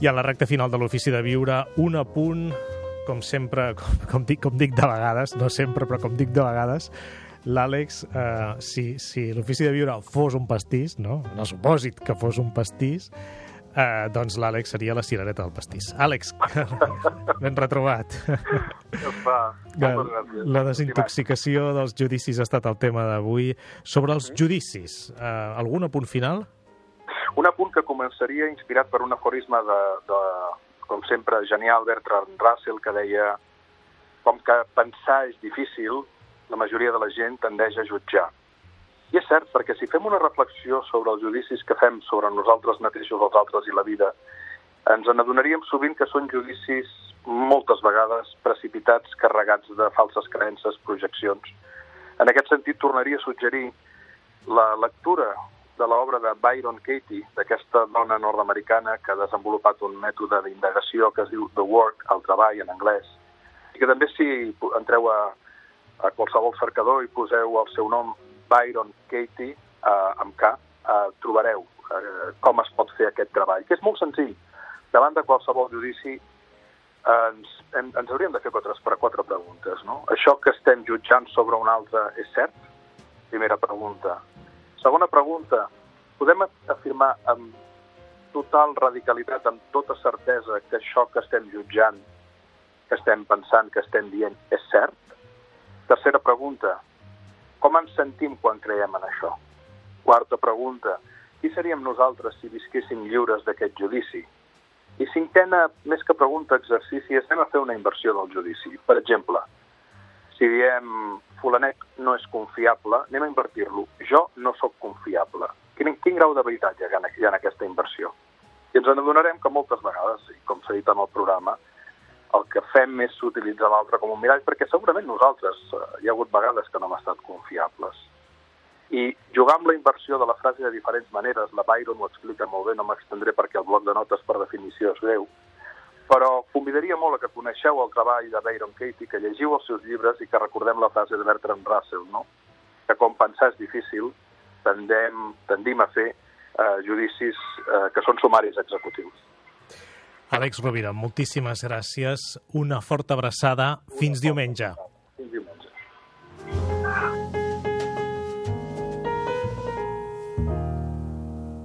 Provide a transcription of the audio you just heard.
I a la recta final de l'Ofici de Viure, un apunt, com sempre, com, com, dic, com dic de vegades, no sempre, però com dic de vegades, l'Àlex, eh, si, si l'Ofici de Viure fos un pastís, no? en el supòsit que fos un pastís, eh, doncs l'Àlex seria la cirereta del pastís. Àlex, ben retrobat. La, la desintoxicació dels judicis ha estat el tema d'avui. Sobre els judicis, eh, algun apunt final? Un apunt que començaria inspirat per un aforisme de, de com sempre, genial Bertrand Russell, que deia com que pensar és difícil, la majoria de la gent tendeix a jutjar. I és cert, perquè si fem una reflexió sobre els judicis que fem sobre nosaltres mateixos, els altres i la vida, ens n'adonaríem sovint que són judicis moltes vegades precipitats, carregats de falses creences, projeccions. En aquest sentit, tornaria a suggerir la lectura de l'obra de Byron Katie, d'aquesta dona nord-americana que ha desenvolupat un mètode d'indagació que es diu The Work, el treball en anglès, i que també si entreu a, a qualsevol cercador i poseu el seu nom Byron Katie eh, amb K, eh, trobareu eh, com es pot fer aquest treball, que és molt senzill. Davant de qualsevol judici ens, hem, ens hauríem de fer quatre, quatre preguntes. No? Això que estem jutjant sobre un altre és cert? Primera pregunta. Segona pregunta, podem afirmar amb total radicalitat, amb tota certesa, que això que estem jutjant, que estem pensant, que estem dient, és cert? Tercera pregunta, com ens sentim quan creiem en això? Quarta pregunta, qui seríem nosaltres si visquéssim lliures d'aquest judici? I cinquena, més que pregunta, exercici, és anem a fer una inversió del judici. Per exemple, si diem fulanet no és confiable, anem a invertir-lo. Jo no sóc confiable. Quin, quin grau de veritat hi ha, hi ha en aquesta inversió? I ens adonarem que moltes vegades, com s'ha dit en el programa, el que fem és utilitzar l'altre com un mirall, perquè segurament nosaltres eh, hi ha hagut vegades que no hem estat confiables. I jugar amb la inversió de la frase de diferents maneres, la Byron ho explica molt bé, no m'extendré perquè el bloc de notes per definició és greu, però convidaria molt a que coneixeu el treball de Byron Katie, que llegiu els seus llibres i que recordem la frase de Bertrand Russell, no? que com pensar és difícil, tendem, tendim a fer eh, judicis eh, que són sumaris executius. Àlex Rovira, moltíssimes gràcies. Una forta abraçada. Fins diumenge.